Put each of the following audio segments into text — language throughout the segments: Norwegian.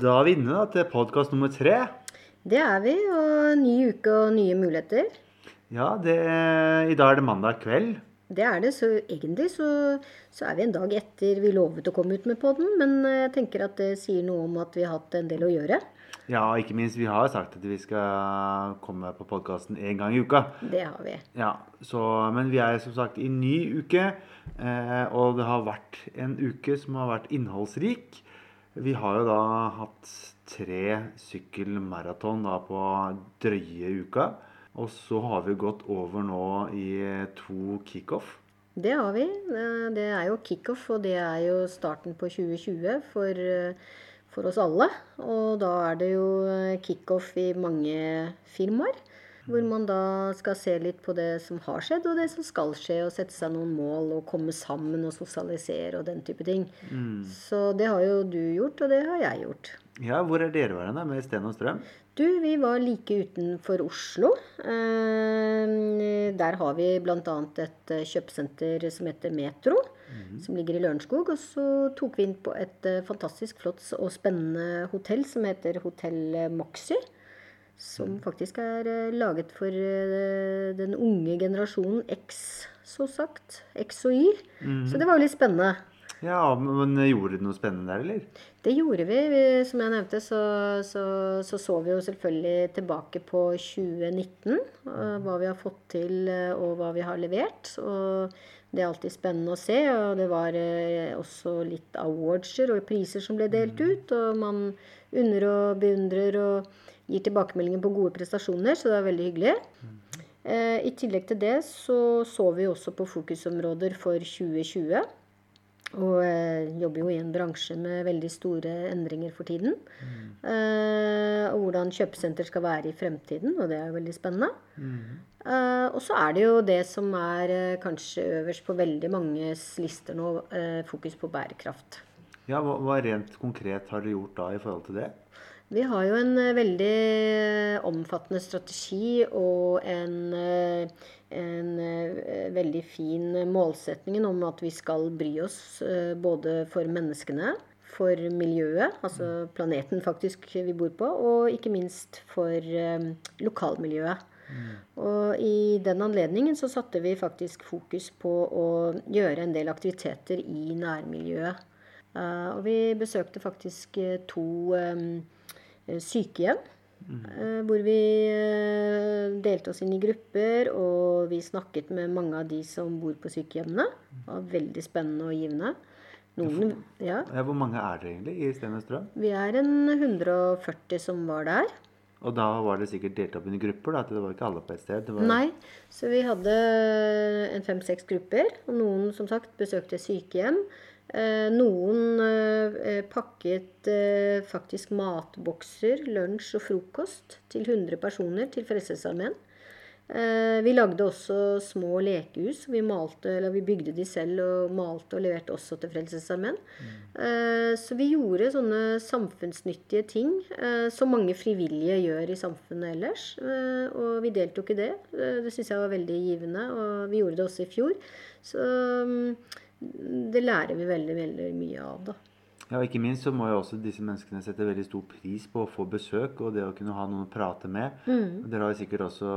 Da er vi inne da, til podkast nummer tre. Det er vi, og ny uke og nye muligheter. Ja, det, i dag er det mandag kveld. Det er det, så egentlig så, så er vi en dag etter vi lovet å komme ut med podden, men jeg tenker at det sier noe om at vi har hatt en del å gjøre. Ja, og ikke minst. Vi har sagt at vi skal komme på podkasten én gang i uka. Det har vi. Ja, så, Men vi er som sagt i ny uke, eh, og det har vært en uke som har vært innholdsrik. Vi har jo da hatt tre sykkelmaraton på drøye uka. Og så har vi gått over nå i to kickoff. Det har vi. Det er jo kickoff, og det er jo starten på 2020 for, for oss alle. Og da er det jo kickoff i mange firmaer. Hvor man da skal se litt på det som har skjedd, og det som skal skje. Og sette seg noen mål og komme sammen og sosialisere og den type ting. Mm. Så det har jo du gjort, og det har jeg gjort. Ja, Hvor er dere værende med Sten og Strøm? Du, vi var like utenfor Oslo. Eh, der har vi bl.a. et eh, kjøpesenter som heter Metro. Mm. Som ligger i Lørenskog. Og så tok vi inn på et eh, fantastisk flott og spennende hotell som heter Hotell Moxy. Som mhm. faktisk er laget for den unge generasjonen X, så sagt. X og Y. Mm. Så det var jo litt spennende. Ja, Men gjorde dere noe spennende der, eller? Det gjorde vi. vi som jeg nevnte, så, så, så, så vi jo selvfølgelig tilbake på 2019. Hva vi har fått til, eh, og hva vi har levert. Og det er alltid spennende å se. Og det var eh, også litt awardser og priser som ble delt mm. ut. Og man unner og beundrer og gir tilbakemeldinger på gode prestasjoner, så det er veldig hyggelig. Eh, I tillegg til det så så vi også på fokusområder for 2020. Og eh, jobber jo i en bransje med veldig store endringer for tiden. Mm. Eh, og hvordan kjøpesenter skal være i fremtiden, og det er jo veldig spennende. Mm. Og så er det jo det som er eh, kanskje øverst på veldig manges lister nå, eh, fokus på bærekraft. Ja, hva, hva, rent konkret har dere gjort da i forhold til det? Vi har jo en eh, veldig omfattende strategi og en en eh, veldig fin målsetning om at vi skal bry oss eh, både for menneskene, for miljøet, altså planeten faktisk vi bor på, og ikke minst for eh, lokalmiljøet. Mm. Og i den anledningen så satte vi faktisk fokus på å gjøre en del aktiviteter i nærmiljøet. Og vi besøkte faktisk to sykehjem Mm. Hvor vi eh, delte oss inn i grupper, og vi snakket med mange av de som bor på sykehjemmene. Det var veldig spennende og givende. Noen, ja. Hvor mange er dere egentlig i Stenestrøm? Vi er en 140 som var der. Og da var det sikkert delt opp i grupper? da, Det var ikke alle på et sted? Var... Nei, så vi hadde en fem-seks grupper. Og noen som sagt besøkte sykehjem. Eh, noen eh, pakket eh, faktisk matbokser, lunsj og frokost til 100 personer til Frelsesarmeen. Vi lagde også små lekehus. Vi, malte, vi bygde de selv og malte og leverte også til Frelsesarmeen. Mm. Så vi gjorde sånne samfunnsnyttige ting som mange frivillige gjør i samfunnet ellers. Og vi deltok i det. Det syns jeg var veldig givende, og vi gjorde det også i fjor. Så mm, det lærer vi veldig, veldig mye av, da. Ja, og Ikke minst så må jo også disse menneskene sette veldig stor pris på å få besøk og det å kunne ha noen å prate med. Mm. Dere har jo sikkert også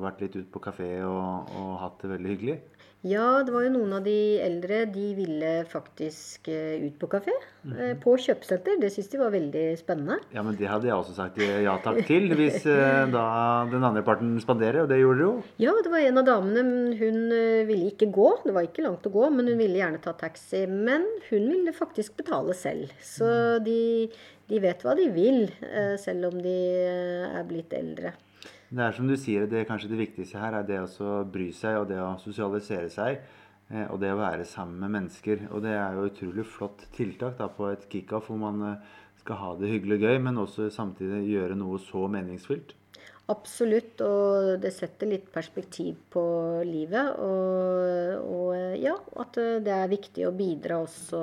vært litt ute på kafé og, og hatt det veldig hyggelig. Ja, det var jo noen av de eldre. De ville faktisk uh, ut på kafé. Mm -hmm. på kjøpesenter. Det syntes de var veldig spennende. Ja, men det hadde jeg også sagt ja takk til, hvis da den andre parten spanderer. Og det gjorde de jo. Ja, det var en av damene. Hun ville ikke gå. Det var ikke langt å gå, men hun ville gjerne ta taxi. Men hun ville faktisk betale selv. Så mm. de, de vet hva de vil, selv om de er blitt eldre. Det er som du sier, det er kanskje det viktigste her er det å bry seg og det å sosialisere seg. Eh, og det å være sammen med mennesker. Og det er jo utrolig flott tiltak da, på et kickoff hvor man eh, skal ha det hyggelig og gøy, men også samtidig gjøre noe så meningsfylt. Absolutt, og det setter litt perspektiv på livet. Og, og ja, at det er viktig å bidra også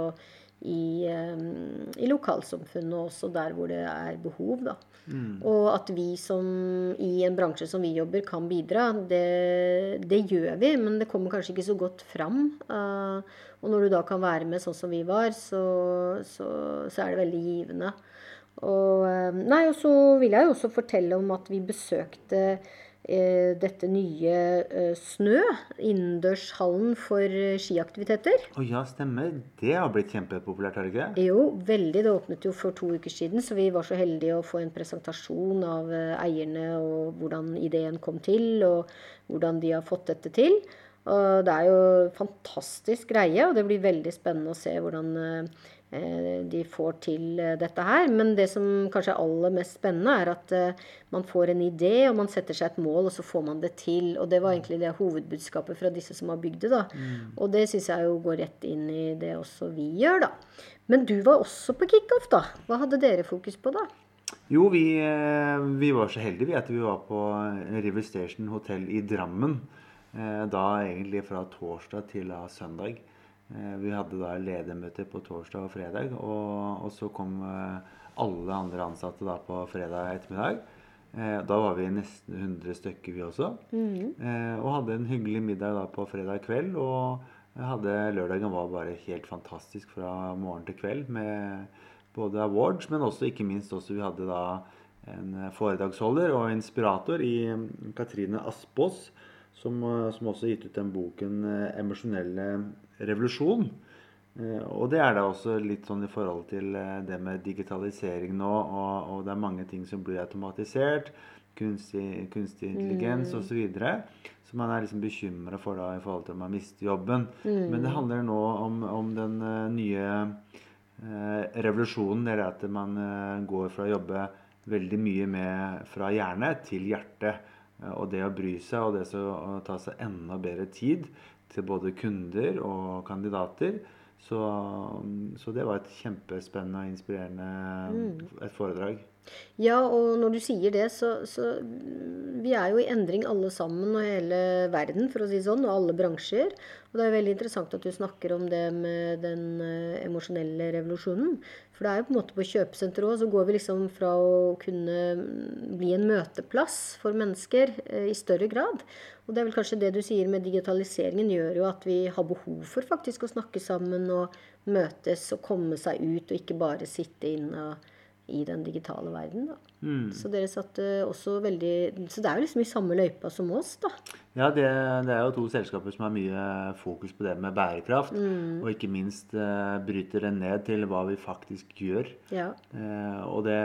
i, i lokalsamfunnet, også der hvor det er behov. da. Mm. Og at vi som i en bransje som vi jobber, kan bidra, det, det gjør vi. Men det kommer kanskje ikke så godt fram. Uh, og når du da kan være med sånn som vi var, så, så, så er det veldig givende. Og, eh, nei, og så vil jeg jo også fortelle om at vi besøkte eh, dette nye eh, Snø, innendørshallen for eh, skiaktiviteter. Å ja, stemmer. Det har blitt kjempepopulært, har det ikke? Jo, veldig. Det åpnet jo for to uker siden, så vi var så heldige å få en presentasjon av eh, eierne og hvordan ideen kom til, og hvordan de har fått dette til. Og det er jo fantastisk greie, og det blir veldig spennende å se hvordan eh, eh, de får til eh, dette her. Men det som kanskje er aller mest spennende, er at eh, man får en idé, og man setter seg et mål, og så får man det til. Og det var egentlig det hovedbudskapet fra disse som har bygd det. da. Og det syns jeg jo går rett inn i det også vi gjør, da. Men du var også på kickoff, da. Hva hadde dere fokus på da? Jo, vi, eh, vi var så heldige vi at vi var på River Station hotell i Drammen. Eh, Da egentlig fra torsdag til da søndag. Eh, Vi hadde da ledermøter på torsdag og fredag, og, og så kom eh, alle andre ansatte da på fredag ettermiddag. Eh, Da var vi nesten 100 stykker, vi også. Eh, Og hadde en hyggelig middag da på fredag kveld. Og hadde, lørdagen var bare helt fantastisk fra morgen til kveld med både awards, men også ikke minst også vi hadde da en foredragsholder og inspirator i mm, Katrine Aspås, som, eh, som også har gitt ut den boken eh, 'Emosjonelle revolusjon'. Eh, Og det er da også litt sånn i forhold til det med digitalisering nå, og, og det er mange ting som blir automatisert. Kunstig, kunstig intelligens osv. Så, man er liksom bekymra for da i forhold til om man mister jobben. Men det handler nå om, om den nye eh, revolusjonen. Det er at man eh, går fra å jobbe veldig mye med fra hjerne til hjerte. Eh, og det å bry seg og det å ta seg enda bedre tid til både kunder og kandidater. Så, så det var et kjempespennende og inspirerende et foredrag. Ja, og når du sier det, så, så mm, Vi er jo i endring alle sammen og hele verden, for å si sånn, og alle bransjer. Og det er veldig interessant at du snakker om det med den eh, emosjonelle revolusjonen. For det er jo på en måte på kjøpesenter òg, så går vi liksom fra å kunne mm, bli en møteplass for mennesker eh, i større grad. Og det er vel kanskje det du sier med digitaliseringen gjør jo at vi har behov for faktisk å snakke sammen og møtes og komme seg ut, og ikke bare sitte inne og i den digitale verden. Da. Så dere satte også veldig Så det er jo liksom i samme løypa som oss, da. Ja, det, det er jo to selskaper som har mye fokus på det med bærekraft. Og ikke minst eh, bryter det ned til hva vi faktisk gjør. Ja. Eh, og det,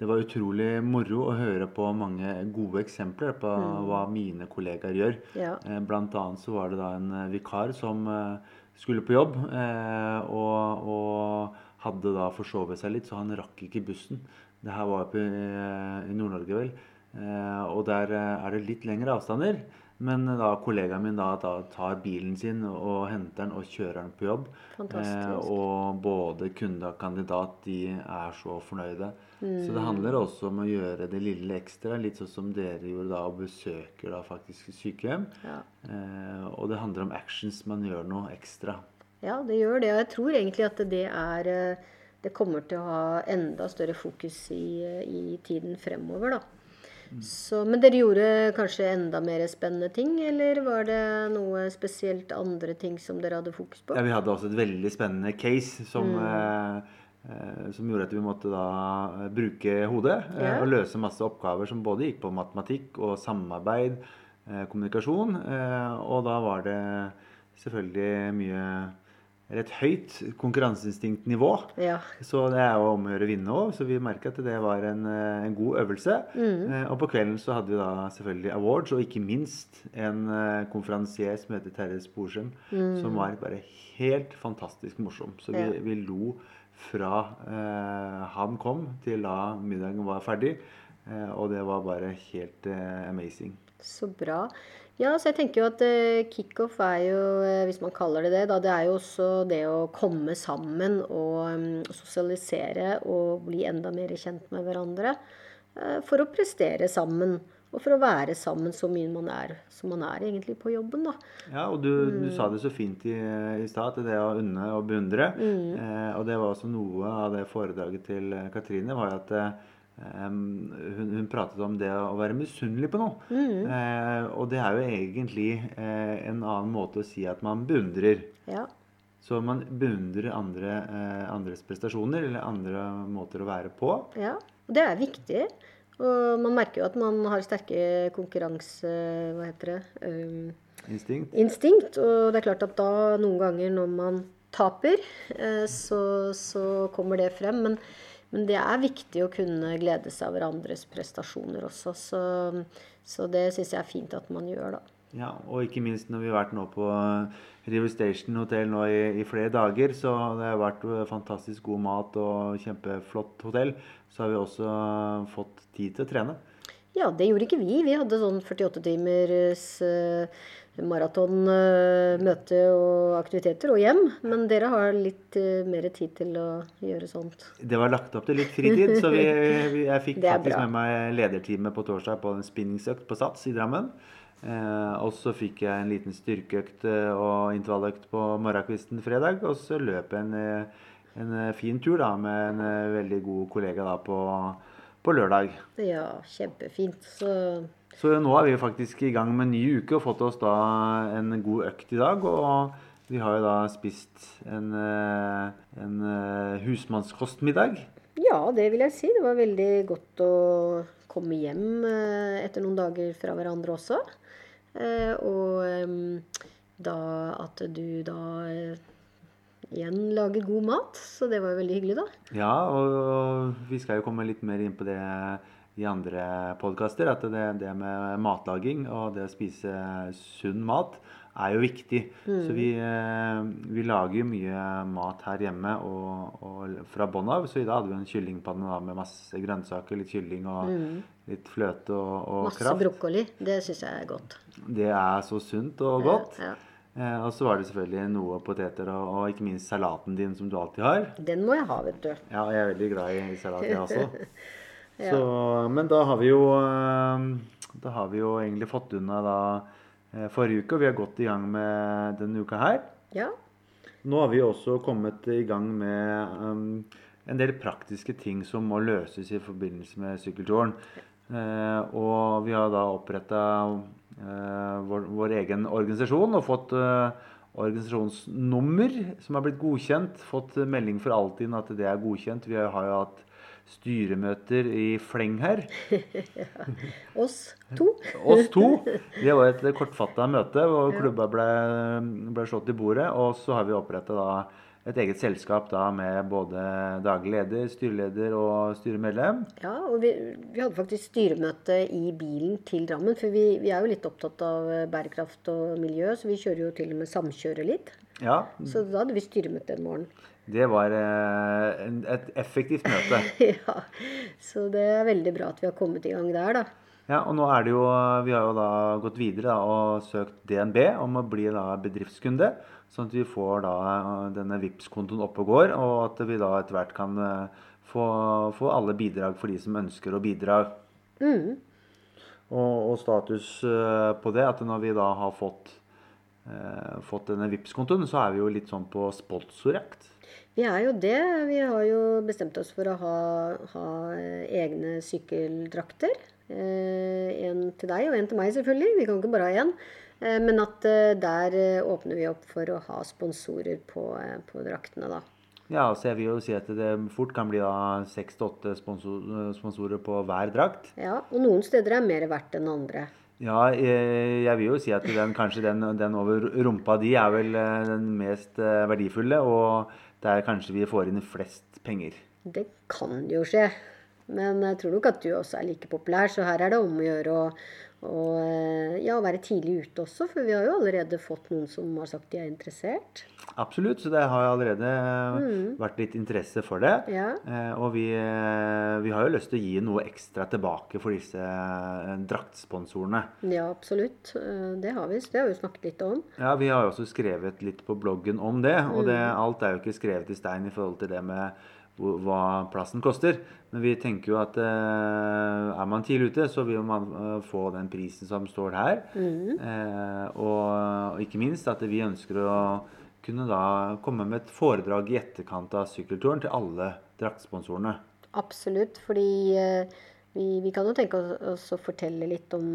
det var utrolig moro å høre på mange gode eksempler på hva mine kollegaer gjør. Ja. Eh, blant annet så var det da en eh, vikar som eh, skulle på jobb, og, og hadde da forsovet seg litt, så han rakk ikke bussen. Det her var oppe i, i Nord-Norge, vel. Eh, og der eh, er det litt lengre avstander. Men da kollegaen min da, da tar bilen sin og henter den og kjører den på jobb. Eh, og både kunde og kandidat de er så fornøyde. Så det handler også om å gjøre det lille ekstra, litt sånn som dere gjorde da, og besøker da faktisk sykehjem. Ja. Eh, og det handler om actions. Man gjør noe ekstra. Ja, det gjør det. Og jeg tror egentlig at det er eh, Det kommer til å ha enda større fokus i, i tiden fremover, da. Så, men dere gjorde kanskje enda mer spennende ting, eller var det noe spesielt andre ting som dere hadde fokus på? Ja, vi hadde også et veldig spennende case som, Mm. eh, eh, som gjorde at vi måtte da eh, bruke hodet eh, Ja. og løse masse oppgaver som både gikk på matematikk og samarbeid, eh, kommunikasjon. Eh, og da var det selvfølgelig mye eller et høyt konkurranseinstinktnivå. Ja. Så det er jo om å gjøre å vinne òg, så vi merka at det var en, eh, en god øvelse. Mm. Eh, Og på kvelden så hadde vi da selvfølgelig awards, og ikke minst en eh, konferansier som heter Terje Sporsem, som var bare helt fantastisk morsom. Så vi, Mm. Ja. vi lo fra eh, han kom til da middagen var ferdig, eh, og det var bare helt amazing. Så bra. Ja, så jeg tenker jo at eh, kickoff er jo, eh, hvis man kaller det det, da, det er jo også det å komme sammen og mm, sosialisere og bli enda mer kjent med hverandre. eh, for å prestere sammen. Og for å være sammen så mye man er som man er egentlig på jobben, da. Ja, og du, du Mm. sa det så fint i, i stad, det å unne og beundre. Mm. Eh, og det var også noe av det foredraget til Katrine, var jo at em, hun, hun pratet om det å være misunnelig på noe. Mm. Uh, og det er jo egentlig uh, en annen måte å si at man beundrer. Ja. Så man beundrer andre, uh, andres prestasjoner eller andre måter å være på. Ja, og det er viktig. Og man merker jo at man har sterke konkurranse... Hva heter det? Um, Instinkt. instinkt. Og det er klart at da noen ganger når man taper, så, så kommer det frem. Men, men det er viktig å kunne glede seg over andres prestasjoner også. Så, så det syns jeg er fint at man gjør, da. Ja, og ikke minst når vi har vært nå på River Station hotell nå i, i, flere dager, så det har vært fantastisk god mat og kjempeflott hotell. Så har vi også fått tid til å trene. Ja, det gjorde ikke vi. Vi hadde sånn 48 timers uh, maraton, uh, møte og aktiviteter og hjem. Men dere har litt uh, mer tid til å gjøre sånt. Det var lagt opp til litt fritid, så vi, jeg fikk faktisk bra. med meg ledertime på torsdag på en spinningsøkt på Sats i Drammen. Eh, og så fikk jeg en liten styrkeøkt eh, og intervalløkt på morgenkvisten fredag. Og så løp jeg en, eh, en eh, fin tur da, med en veldig god kollega da, på, på lørdag. Ja, kjempefint. Så... så nå er vi faktisk i gang med en ny uke og fått oss da en god økt i dag. Og vi har jo da spist en, en husmannskostmiddag. Ja, det vil jeg si. Det var veldig godt å komme hjem etter noen dager fra hverandre også. Eh, og da at du da eh, igjen lager god mat. Så det var jo veldig hyggelig, da. Ja, og vi skal jo komme litt mer inn på det i andre podkaster. At det, det, med matlaging og det å spise sunn mat er jo viktig. Mm. Så vi, eh, vi, lager jo mye mat her hjemme og, og fra bånn av. Så i dag hadde vi en kyllingpanne med masse grønnsaker, litt kylling og mm. litt fløte og, og masse kraft. Masse brokkoli. Det syns jeg er godt. Det er så sunt og godt. Ja, ja. Eh, og så var det selvfølgelig noe poteter og, og, ikke minst salaten din, som du alltid har. Den må jeg ha, vet du. Ja, jeg er veldig glad i salat, jeg også. ja. så, men da har vi jo eh, Da har vi jo egentlig fått unna da Eh, forrige uke, og vi har gått i gang med denne uka her. Ja. Nå har vi også kommet i gang med um, en del praktiske ting som må løses i forbindelse med sykkelturen. Uh, og vi har da oppretta uh, vår, vår, egen organisasjon og fått uh, organisasjonsnummer som har blitt godkjent. Fått melding for alltid at det er godkjent. Vi har jo hatt styremøter i fleng her. ja. Oss to. Oss to. Det var et kortfatta møte hvor klubba ble, ble, slått i bordet. Og så har vi oppretta et eget selskap da med både daglig leder, styreleder og styremedlem. Ja, og vi, vi hadde faktisk styremøte i bilen til Drammen. For vi, vi, er jo litt opptatt av bærekraft og miljø, så vi kjører jo til og med samkjører litt. Ja. Så da hadde vi styremøte en morgen. Det var eh, et effektivt møte. ja, så det er veldig bra at vi har kommet i gang der, da. Ja, og nå er det jo, Vi har jo da gått videre da, og søkt DNB om å bli da bedriftskunde. Sånn at vi får da denne vips kontoen opp og går, og at vi da etter hvert kan eh, få, få, alle bidrag for de som ønsker å bidra. Mm. Og, og, status eh, på det, at når vi da har fått, eh, fått denne vips kontoen så er vi jo litt sånn på sponsorjakt. Vi er jo det. Vi har jo bestemt oss for å ha, ha eh, egne sykkeldrakter. Eh, en til deg og en til meg, selvfølgelig. Vi kan ikke bare ha én. Eh, men at eh, der eh, åpner vi opp for å ha sponsorer på, på draktene, da. Ja, så jeg vil jo si at det fort kan bli seks til åtte sponsorer på hver drakt. Ja, og noen steder er mer verdt enn andre. Ja, jeg, jeg vil jo si at den, kanskje den, den over rumpa di er vel den mest verdifulle. Og der kanskje vi får inn flest penger. Det kan jo skje. Men jeg tror nok at du også er like populær, så her er det om å gjøre å, å ja, være tidlig ute også. For vi har jo allerede fått noen som har sagt de er interessert. Absolutt, så det har jo allerede mm. vært litt interesse for det. Ja. Eh, og vi, eh, vi, har jo lyst til å gi noe ekstra tilbake for disse eh, draktsponsorene. Ja, absolutt. Det har vi. Det har vi snakket litt om. Ja, vi har jo også skrevet litt på bloggen om det. Og det, mm. alt er jo ikke skrevet i stein i forhold til det med hva plassen koster. Men vi tenker jo at eh, er man tidlig ute, så vil man eh, få den prisen som står her. Mm. Eh, og, og, ikke minst at vi ønsker å kunne da komme med et foredrag i etterkant av sykkelturen til alle draktsponsorene. Absolutt, fordi eh, vi, vi, kan jo tenke oss å fortelle litt om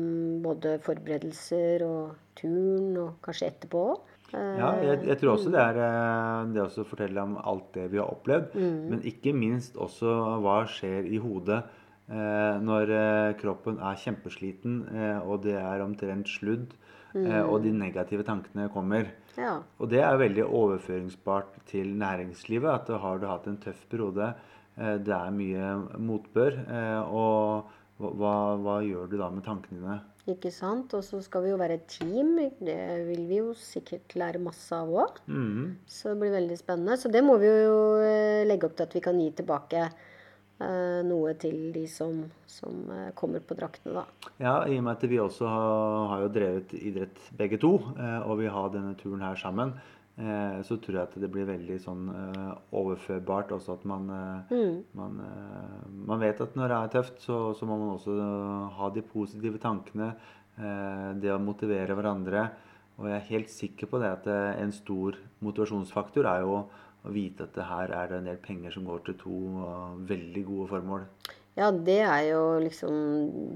både forberedelser og turen, og kanskje etterpå òg. Ja, jeg, jeg tror også det er eh, det å fortelle om alt det vi har opplevd. Men ikke minst også hva skjer i hodet eh, når eh, kroppen er kjempesliten, eh, og det er omtrent sludd, eh, og de negative tankene kommer. Ja. Og det er veldig overføringsbart til næringslivet. At har du hatt en tøff periode, eh, det er mye motbør, eh, og hva, hva gjør du da med tankene dine? Ikke sant? Og så skal vi jo være et team. Det vil vi jo sikkert lære masse av òg. Mhm. Så det blir veldig spennende. Så det må vi jo eh, legge opp til at vi kan gi tilbake eh, noe til de som, som eh, kommer på draktene, da. Ja, i og med at vi også har, har jo drevet idrett begge to, eh, og vi har denne turen her sammen, så tror jeg at det blir veldig sånn eh, overførbart også at man, mm. man, eh, man vet at når det er tøft, så, så må man også ha de positive tankene, eh, det å motivere hverandre. Og jeg er helt sikker på det at eh, en stor motivasjonsfaktor er jo å vite at det her er det en del penger som går til to eh, veldig gode formål. Ja, det er jo liksom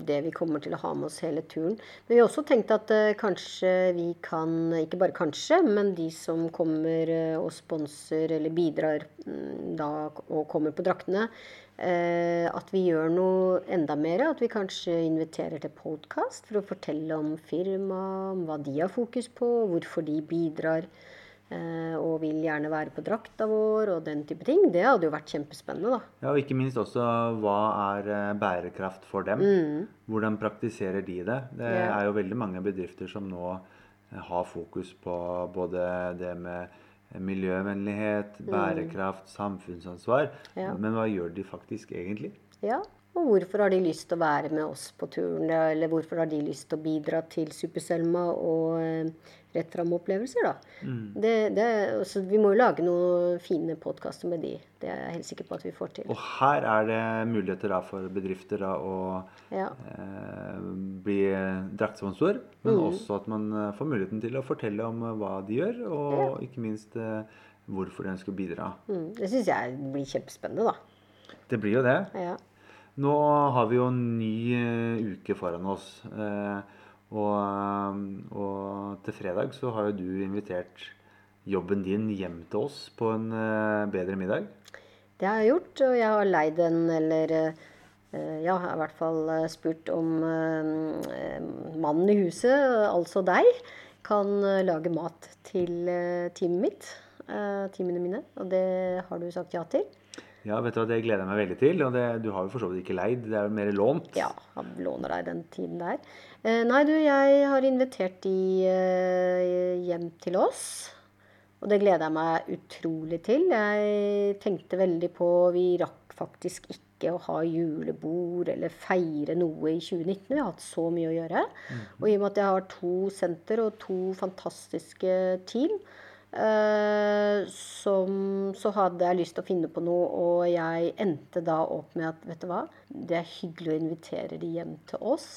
det vi kommer til å ha med oss hele turen. Men vi har også tenkt at eh, kanskje vi kan, ikke bare kanskje, men de som kommer eh, og sponser eller bidrar mm, da og kommer på draktene, eh, at vi gjør noe enda mer. At vi kanskje inviterer til podkast for å fortelle om firmaet, om hva de har fokus på, hvorfor de bidrar. Eh, Og vil gjerne være på drakta vår og den type ting. Det hadde jo vært kjempespennende, da. Ja, og ikke minst også hva er eh, bærekraft for dem? Hvordan praktiserer de det? Det yeah. Er jo veldig mange bedrifter som nå eh, har fokus på både det med miljøvennlighet, bærekraft, samfunnsansvar. Mm. Ja. Men hva gjør de faktisk egentlig? Ja, og hvorfor har de lyst til å være med oss på turen? Eller hvorfor har de lyst til å bidra til Super-Selma og Rett fram-opplevelser, da? Det, det, altså, vi må jo lage noen fine podkaster med de. Det er jeg helt sikker på at vi får til. Og her er det muligheter da for bedrifter da å Ja. eh, bli draktsponsor, men Mm. også at man eh, får muligheten til å fortelle om eh, hva de gjør, og ikke minst eh, hvorfor de ønsker å bidra. Mm, det syns jeg blir kjempespennende, da. Det blir jo det. Ja. Nå har vi jo en ny eh, uke foran oss. eh, og, eh, og til fredag så har jo du invitert jobben din hjem til oss på en eh, bedre middag. Det har jeg gjort, og jeg har leid en, eller eh, ja, i hvert fall eh, spurt om eh, mannen i huset, altså deg, kan eh, lage mat til eh, teamet mitt. eh, Teamene mine. Og det har du sagt ja til. Ja, vet du hva, Det gleder jeg meg veldig til. Og det, du har jo for så vidt ikke leid, det er jo mer lånt. Ja, han låner deg den tiden der. Eh, nei, du, jeg har invitert de eh, hjem til oss. Og det gleder jeg meg utrolig til. Jeg tenkte veldig på Vi rakk faktisk ikke å ha julebord eller feire noe i 2019. Vi har hatt så mye å gjøre. Og i og med at jeg har to senter og to fantastiske team, eh, som, så hadde jeg lyst til å finne på noe, og jeg endte da opp med at vet du hva, det er hyggelig å invitere de hjem til oss.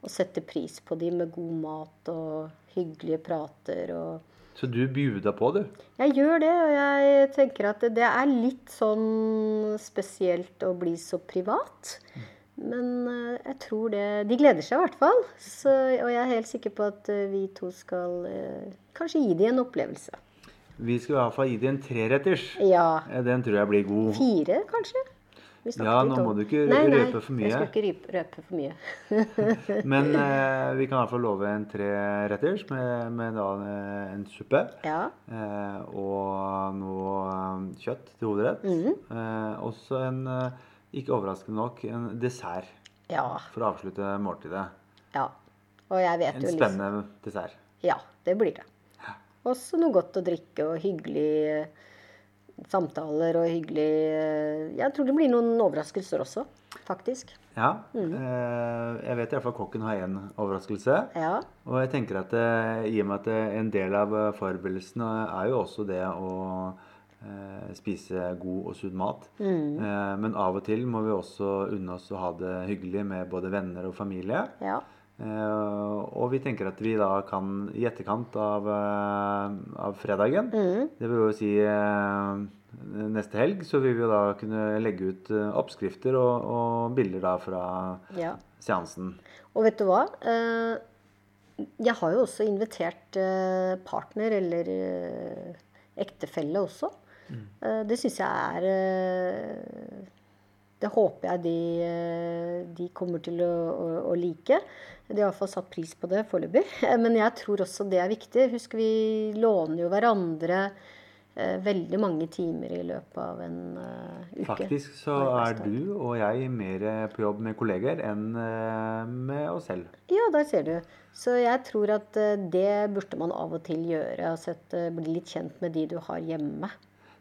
Og sette pris på de med god mat og hyggelige prater og Så du bjuder på, du. Jeg gjør det, og jeg tenker at det, er litt sånn spesielt å bli så privat. Men eh, jeg tror det De gleder seg i hvert fall. Så, og jeg er helt sikker på at eh, vi to skal eh, kanskje gi dem en opplevelse. Vi skal i hvert fall gi dem en treretters. Ja. Den tror jeg blir god. Fire, kanskje? Ja, nå må du ikke Nei, nei, røpe for mye. Jeg skal ikke røpe, for mye. Men eh, vi kan i hvert fall love en treretters med, med da eh, en suppe. Ja. Eh, og noe eh, kjøtt til hovedrett. eh, også en, eh, ikke overraskende nok, en dessert Ja. for å avslutte måltidet. ja. Og jeg vet En jo liksom spennende dessert. Ja, det blir det. Også noe godt å drikke og hyggelig samtaler og hyggelig eh, Jeg tror det blir noen overraskelser også, faktisk. Ja. Mm. Eh, jeg vet i hvert fall kokken har én overraskelse. Ja. Og jeg tenker at eh, i og med at en del av forberedelsene er jo også det å spise god og sunn mat. Mm. Men av og til må vi også unne oss å ha det hyggelig med både venner og familie. ja. Eh, og vi tenker at vi da kan i etterkant av, eh, av fredagen, Mm. det vil jo si eh, neste helg, så vil vi da kunne legge ut oppskrifter og, og bilder da fra ja. seansen. Og vet du hva? Jeg har jo også invitert partner eller ektefelle også. Mm. det syns jeg er Det håper jeg de, eh, de kommer til å, å, å like. De har iallfall satt pris på det foreløpig. Men jeg tror også det er viktig. Husk, vi låner jo hverandre eh, veldig mange timer i løpet av en uh, uke. Faktisk så er du og jeg mer på jobb med kolleger enn uh, med oss selv. Ja, der ser du. Så jeg tror at uh, det burde man av og til gjøre. Altså at, eh, bli litt kjent med de du har hjemme.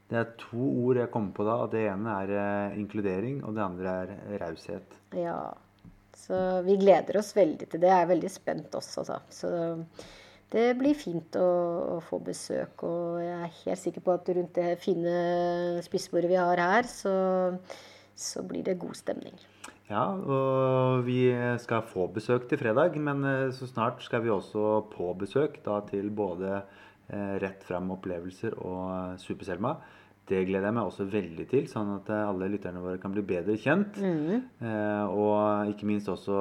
Det er to ord jeg kommer på da. og Det ene er eh, inkludering, og det andre er raushet. Ja. Så vi gleder oss veldig til det. Jeg er veldig spent også, da. Så det blir fint å, å få besøk. Og jeg er helt sikker på at rundt det fine spissbordet vi har her, så, så blir det god stemning. Ja, og vi skal få besøk til fredag, men eh, så snart skal vi også på besøk da til både eh, Rett fram opplevelser og eh, Super-Selma. Det gleder jeg meg også veldig til, sånn at eh, alle lytterne våre kan bli bedre kjent. Eh, og ikke minst også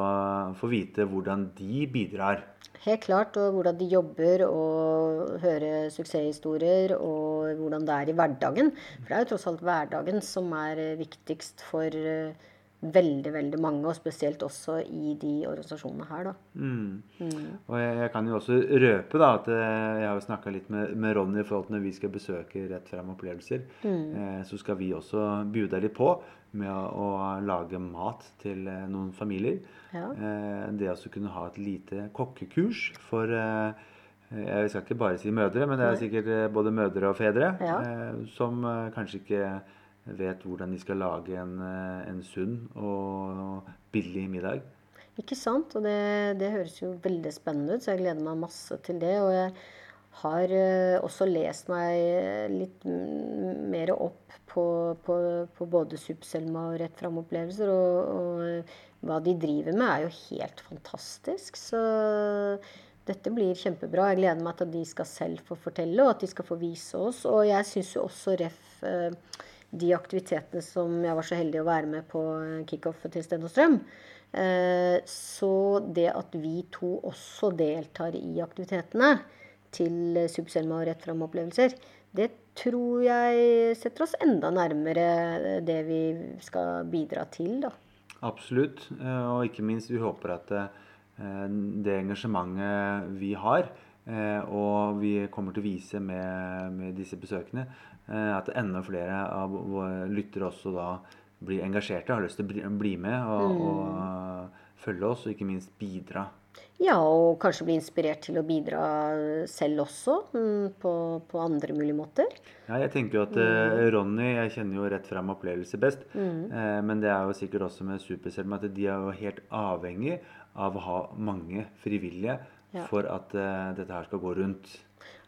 få vite hvordan de bidrar. Helt klart, og hvordan de jobber, og høre suksesshistorier, og hvordan det er i hverdagen. For det er jo tross alt hverdagen som er eh, viktigst for eh, veldig, veldig mange, og spesielt også i de organisasjonene her, da. Mm. Og jeg, jeg kan jo også røpe da, at eh, jeg har jo snakka litt med, med Ronny i forhold til når vi skal besøke Rett frem opplevelser. Eh, så skal vi også bjude litt på med å, å lage mat til eh, noen familier. Ja. Eh, det å kunne ha et lite kokkekurs for eh, jeg skal ikke bare si mødre, men det er sikkert eh, både mødre og fedre Ja. som kanskje ikke vet hvordan de skal lage en, eh, en sunn og billig middag. Ikke sant? Og det, det høres jo veldig spennende ut, så jeg gleder meg masse til det. Og jeg har eh, også lest meg litt mm, mer opp på, på, på både Subselma og Rett fram-opplevelser. Og, og hva de driver med, er jo helt fantastisk. Så dette blir kjempebra. Jeg gleder meg til at de skal selv få fortelle, og at de skal få vise oss. Og jeg syns jo også Ref eh, de aktivitetene som jeg var så heldig å være med på kickoff kickoffet til Sten og Strøm. Eh, så det at vi to også deltar i aktivitetene til Subselma og Rett fram-opplevelser, det tror jeg setter oss enda nærmere eh, det vi skal bidra til, da. Absolutt. eh, Og ikke minst, vi håper at eh, det engasjementet vi har, eh, og vi kommer til å vise med, med disse besøkene, eh, at enda flere av våre lyttere også da blir engasjerte, har lyst til å bli, med og, og følge oss, og ikke minst bidra. Ja, og kanskje bli inspirert til å bidra selv også, mm, på, på andre mulige måter. Ja, jeg tenker jo at mm. Ronny Jeg kjenner jo rett frem opplevelser best. Eh, men det er jo sikkert også med Superselma at de er jo helt avhengig av å ha mange frivillige Ja. for at eh, dette her skal gå rundt.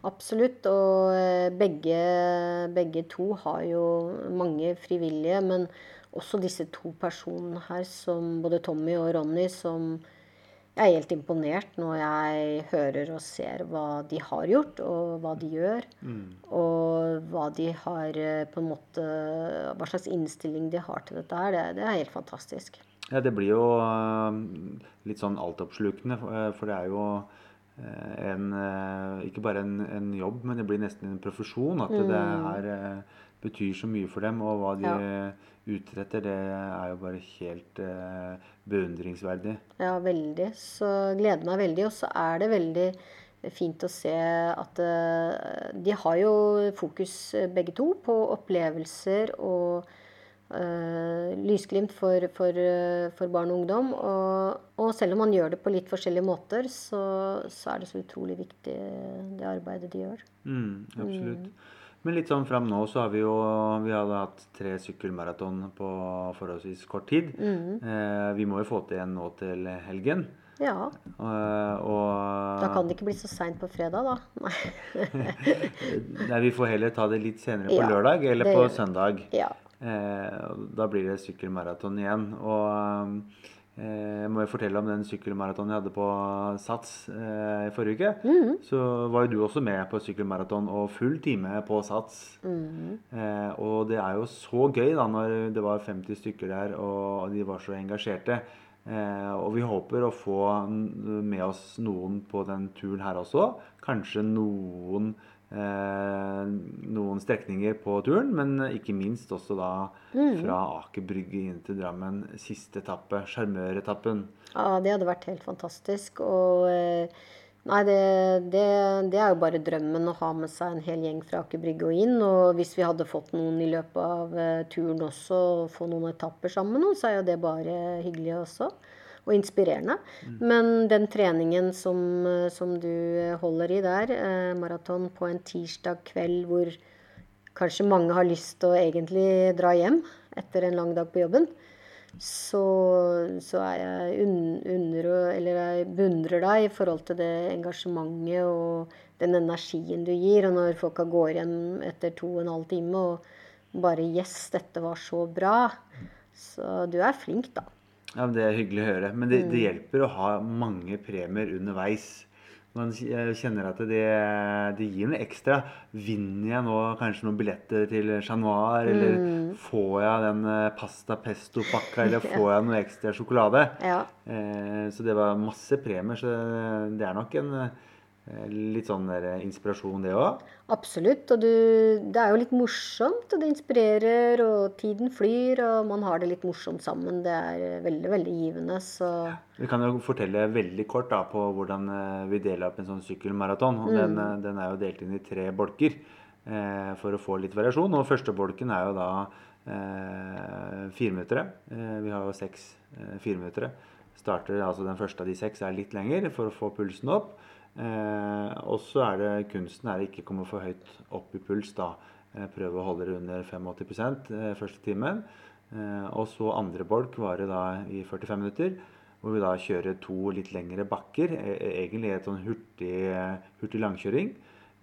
Absolutt. Og eh, begge, begge to har jo mange frivillige, men også disse to personene her, som både Tommy og Ronny, som jeg er helt imponert når jeg hører og ser hva de har gjort, og hva de gjør. Og hva de har eh, på en måte Hva slags innstilling de har til dette her. Det, det er helt fantastisk. Ja, det blir jo eh, litt sånn altoppslukende, for, det er jo en eh, Ikke bare en, en jobb, men det blir nesten en profesjon. At det her eh, betyr så mye for dem, og hva de utretter, det er jo bare helt eh, beundringsverdig. Ja, veldig. Så gleder meg veldig. Og så er det veldig fint å se at eh, de har jo fokus eh, begge to på opplevelser og eh, lysglimt for, for, eh, for barn og ungdom. Og, og selv om man gjør det på litt forskjellige måter, så, så er det så utrolig viktig det arbeidet de gjør. Mm, absolutt. Men litt sånn fram nå så har vi jo vi hadde hatt tre sykkelmaraton på forholdsvis kort tid. Eh, vi må jo få til en nå til helgen. Ja. Og, og Da kan det ikke bli så seint på fredag, da. Nei. Nei, vi får heller ta det litt senere på Ja, lørdag eller det på søndag. Ja. Eh, da blir det sykkelmaraton igjen. Og eh, jeg må jo fortelle om den sykkelmaratonen jeg hadde på Sats eh, i forrige uke. Mhm. Så var jo du også med på sykkelmaraton og full time på Sats. Mm. Og det er jo så gøy da når det var 50 stykker der og de var så engasjerte. Eh, og vi håper å få med oss noen på den turen her også. Kanskje noen, noen strekninger på turen, men ikke minst også da fra Aker Brygge inn til Drammen. Siste etappe, sjarmøretappen. Ja, det hadde vært helt fantastisk. Og eh, nei, det, det, det er jo bare drømmen å ha med seg en hel gjeng fra Aker Brygge og inn. Og hvis vi hadde fått noen i løpet av eh, turen også, og få noen etapper sammen med noen, så er jo det bare hyggelig også. Og inspirerende. Men den treningen som, eh, som du holder i der, eh, maraton på en tirsdag kveld hvor kanskje mange har lyst til å egentlig dra hjem etter en lang dag på jobben, så, så er jeg un, under, eller jeg beundrer deg i forhold til det engasjementet og den energien du gir. Og når folka går hjem etter to og en halv time og bare Yes, dette var så bra. Så du er flink, da. Ja, men Det er hyggelig å høre. Men det, det hjelper å ha mange premier underveis. Man kjenner at det, det gir noe ekstra. Vinner jeg nå kanskje noen billetter til Chat Noir, eller får jeg den eh, pasta pesto-pakka, eller får jeg noe ekstra sjokolade? Ja. Eh, så det var masse premier, så det er nok en litt sånn der inspirasjon, det òg. Absolutt. Og du, det er jo litt morsomt, og det inspirerer, og tiden flyr, og man har det litt morsomt sammen. Det er eh, veldig, veldig givende. Så Vi kan jo fortelle veldig kort da, på hvordan eh, vi deler opp en sånn sykkelmaraton. og Den, eh, den er jo delt inn i tre bolker eh, for å få litt variasjon. Og første bolken er jo da eh, fireminuttere. Eh, vi har jo seks eh, fireminuttere. Starter, altså Den første av de seks er litt lenger for å få pulsen opp. Eh, og så er det kunsten er ikke komme for høyt opp i puls. da. Eh, prøve å holde det under 85 eh, første timen. Eh, og så andre bolk varer da i 45 minutter. Hvor vi da kjører to litt lengre bakker. e- e- Egentlig et sånn hurtig, hurtig langkjøring.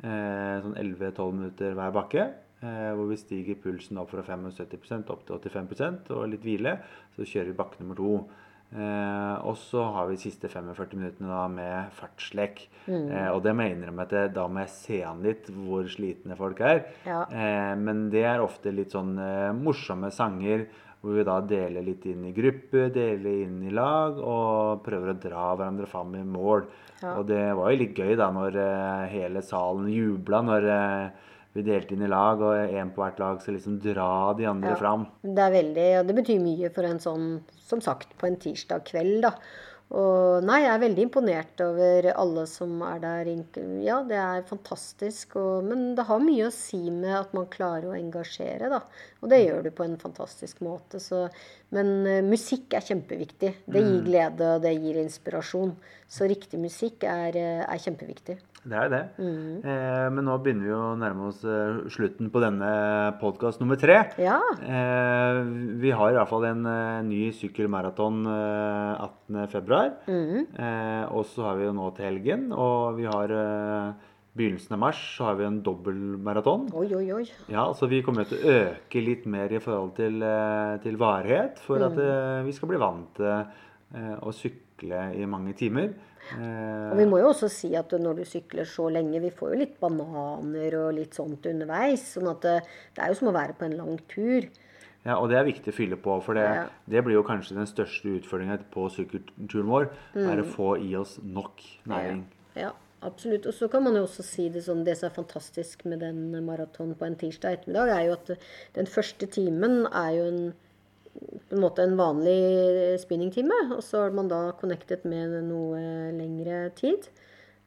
Eh, sånn 11-12 minutter hver bakke. Eh, hvor vi stiger pulsen opp fra 75% opp til 85% og litt hvile. Så kjører vi bakke nummer to. Eh, og så har vi de siste 45 minuttene da med fartslek. Eh, og det må jeg innrømme at det, da må jeg se an litt hvor slitne folk er. Ja. Eh, men det er ofte litt sånn eh, morsomme sanger hvor vi da deler litt inn i gruppe, deler inn i lag og prøver å dra hverandre fram i mål. Ja. Og det var jo litt gøy da når eh, hele salen jubla når eh, vi delte inn i lag, og én på hvert lag skal liksom dra de andre Ja. fram. Det er veldig, og det betyr mye for en sånn, som sagt, på en tirsdag kveld, da. Og nei, jeg er veldig imponert over alle som er der. Ja, det er fantastisk, og, men det har mye å si med at man klarer å engasjere, da. Og det gjør du på en fantastisk måte. Så, men uh, musikk er kjempeviktig. Det gir glede, og det gir inspirasjon. Så riktig musikk er, eh, er kjempeviktig. Det er det. Mm. Eh, men nå begynner vi å nærme oss eh, slutten på denne podkast nummer tre. Ja. Eh, vi har i hvert fall en eh, ny sykkelmaraton eh, 18.2. Mm. Eh, og så har vi jo nå til helgen, og vi har eh, begynnelsen av mars så har vi en dobbeltmaraton. Oi, oi, oi. Ja, så vi kommer til å øke litt mer i forhold til, eh, til varighet, for at eh, vi skal bli vant til eh, å sykle i mange timer. Eh, Og vi må jo også si at når du sykler så lenge, vi får jo litt bananer og litt sånt underveis. sånn at det, det er jo som å være på en lang tur. Ja, og det er viktig å fylle på, for det, Ja. det blir jo kanskje den største utfordringen på sykkelturen vår. er å få i oss nok næring. Ja, absolutt. Og så kan man jo også si det sånn, det som er fantastisk med den maratonen på en tirsdag ettermiddag, er jo at den første timen er jo en på en måte en vanlig spinningtime, og så er man da connected med noe lengre tid.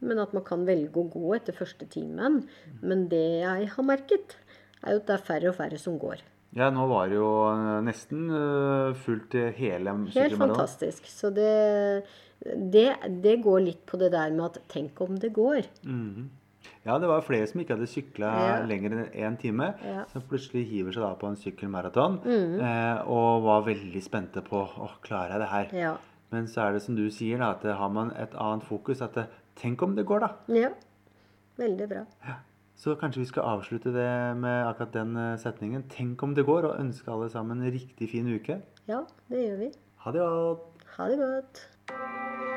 Men at man kan velge å gå etter første timen. Men det jeg har merket, er jo at det er færre og færre som går. Ja, nå var det jo eh, nesten eh, fullt i hele Helt fantastisk. Så det, det, det går litt på det der med at tenk om det går. Ja, det var flere som ikke hadde sykla Ja. lenger enn én time. Ja. Som plutselig hiver seg da på en sykkelmaraton eh, og var veldig spente på å klarer jeg det her. Ja. Men så er det som du sier, da, at har man et annet fokus. At det, tenk om det går, da. ja. Veldig bra. Så kanskje vi skal avslutte det med akkurat den eh, setningen. Tenk om det går, og ønske alle sammen en riktig fin uke. Ja, det gjør vi. Ha det godt. Ha det godt.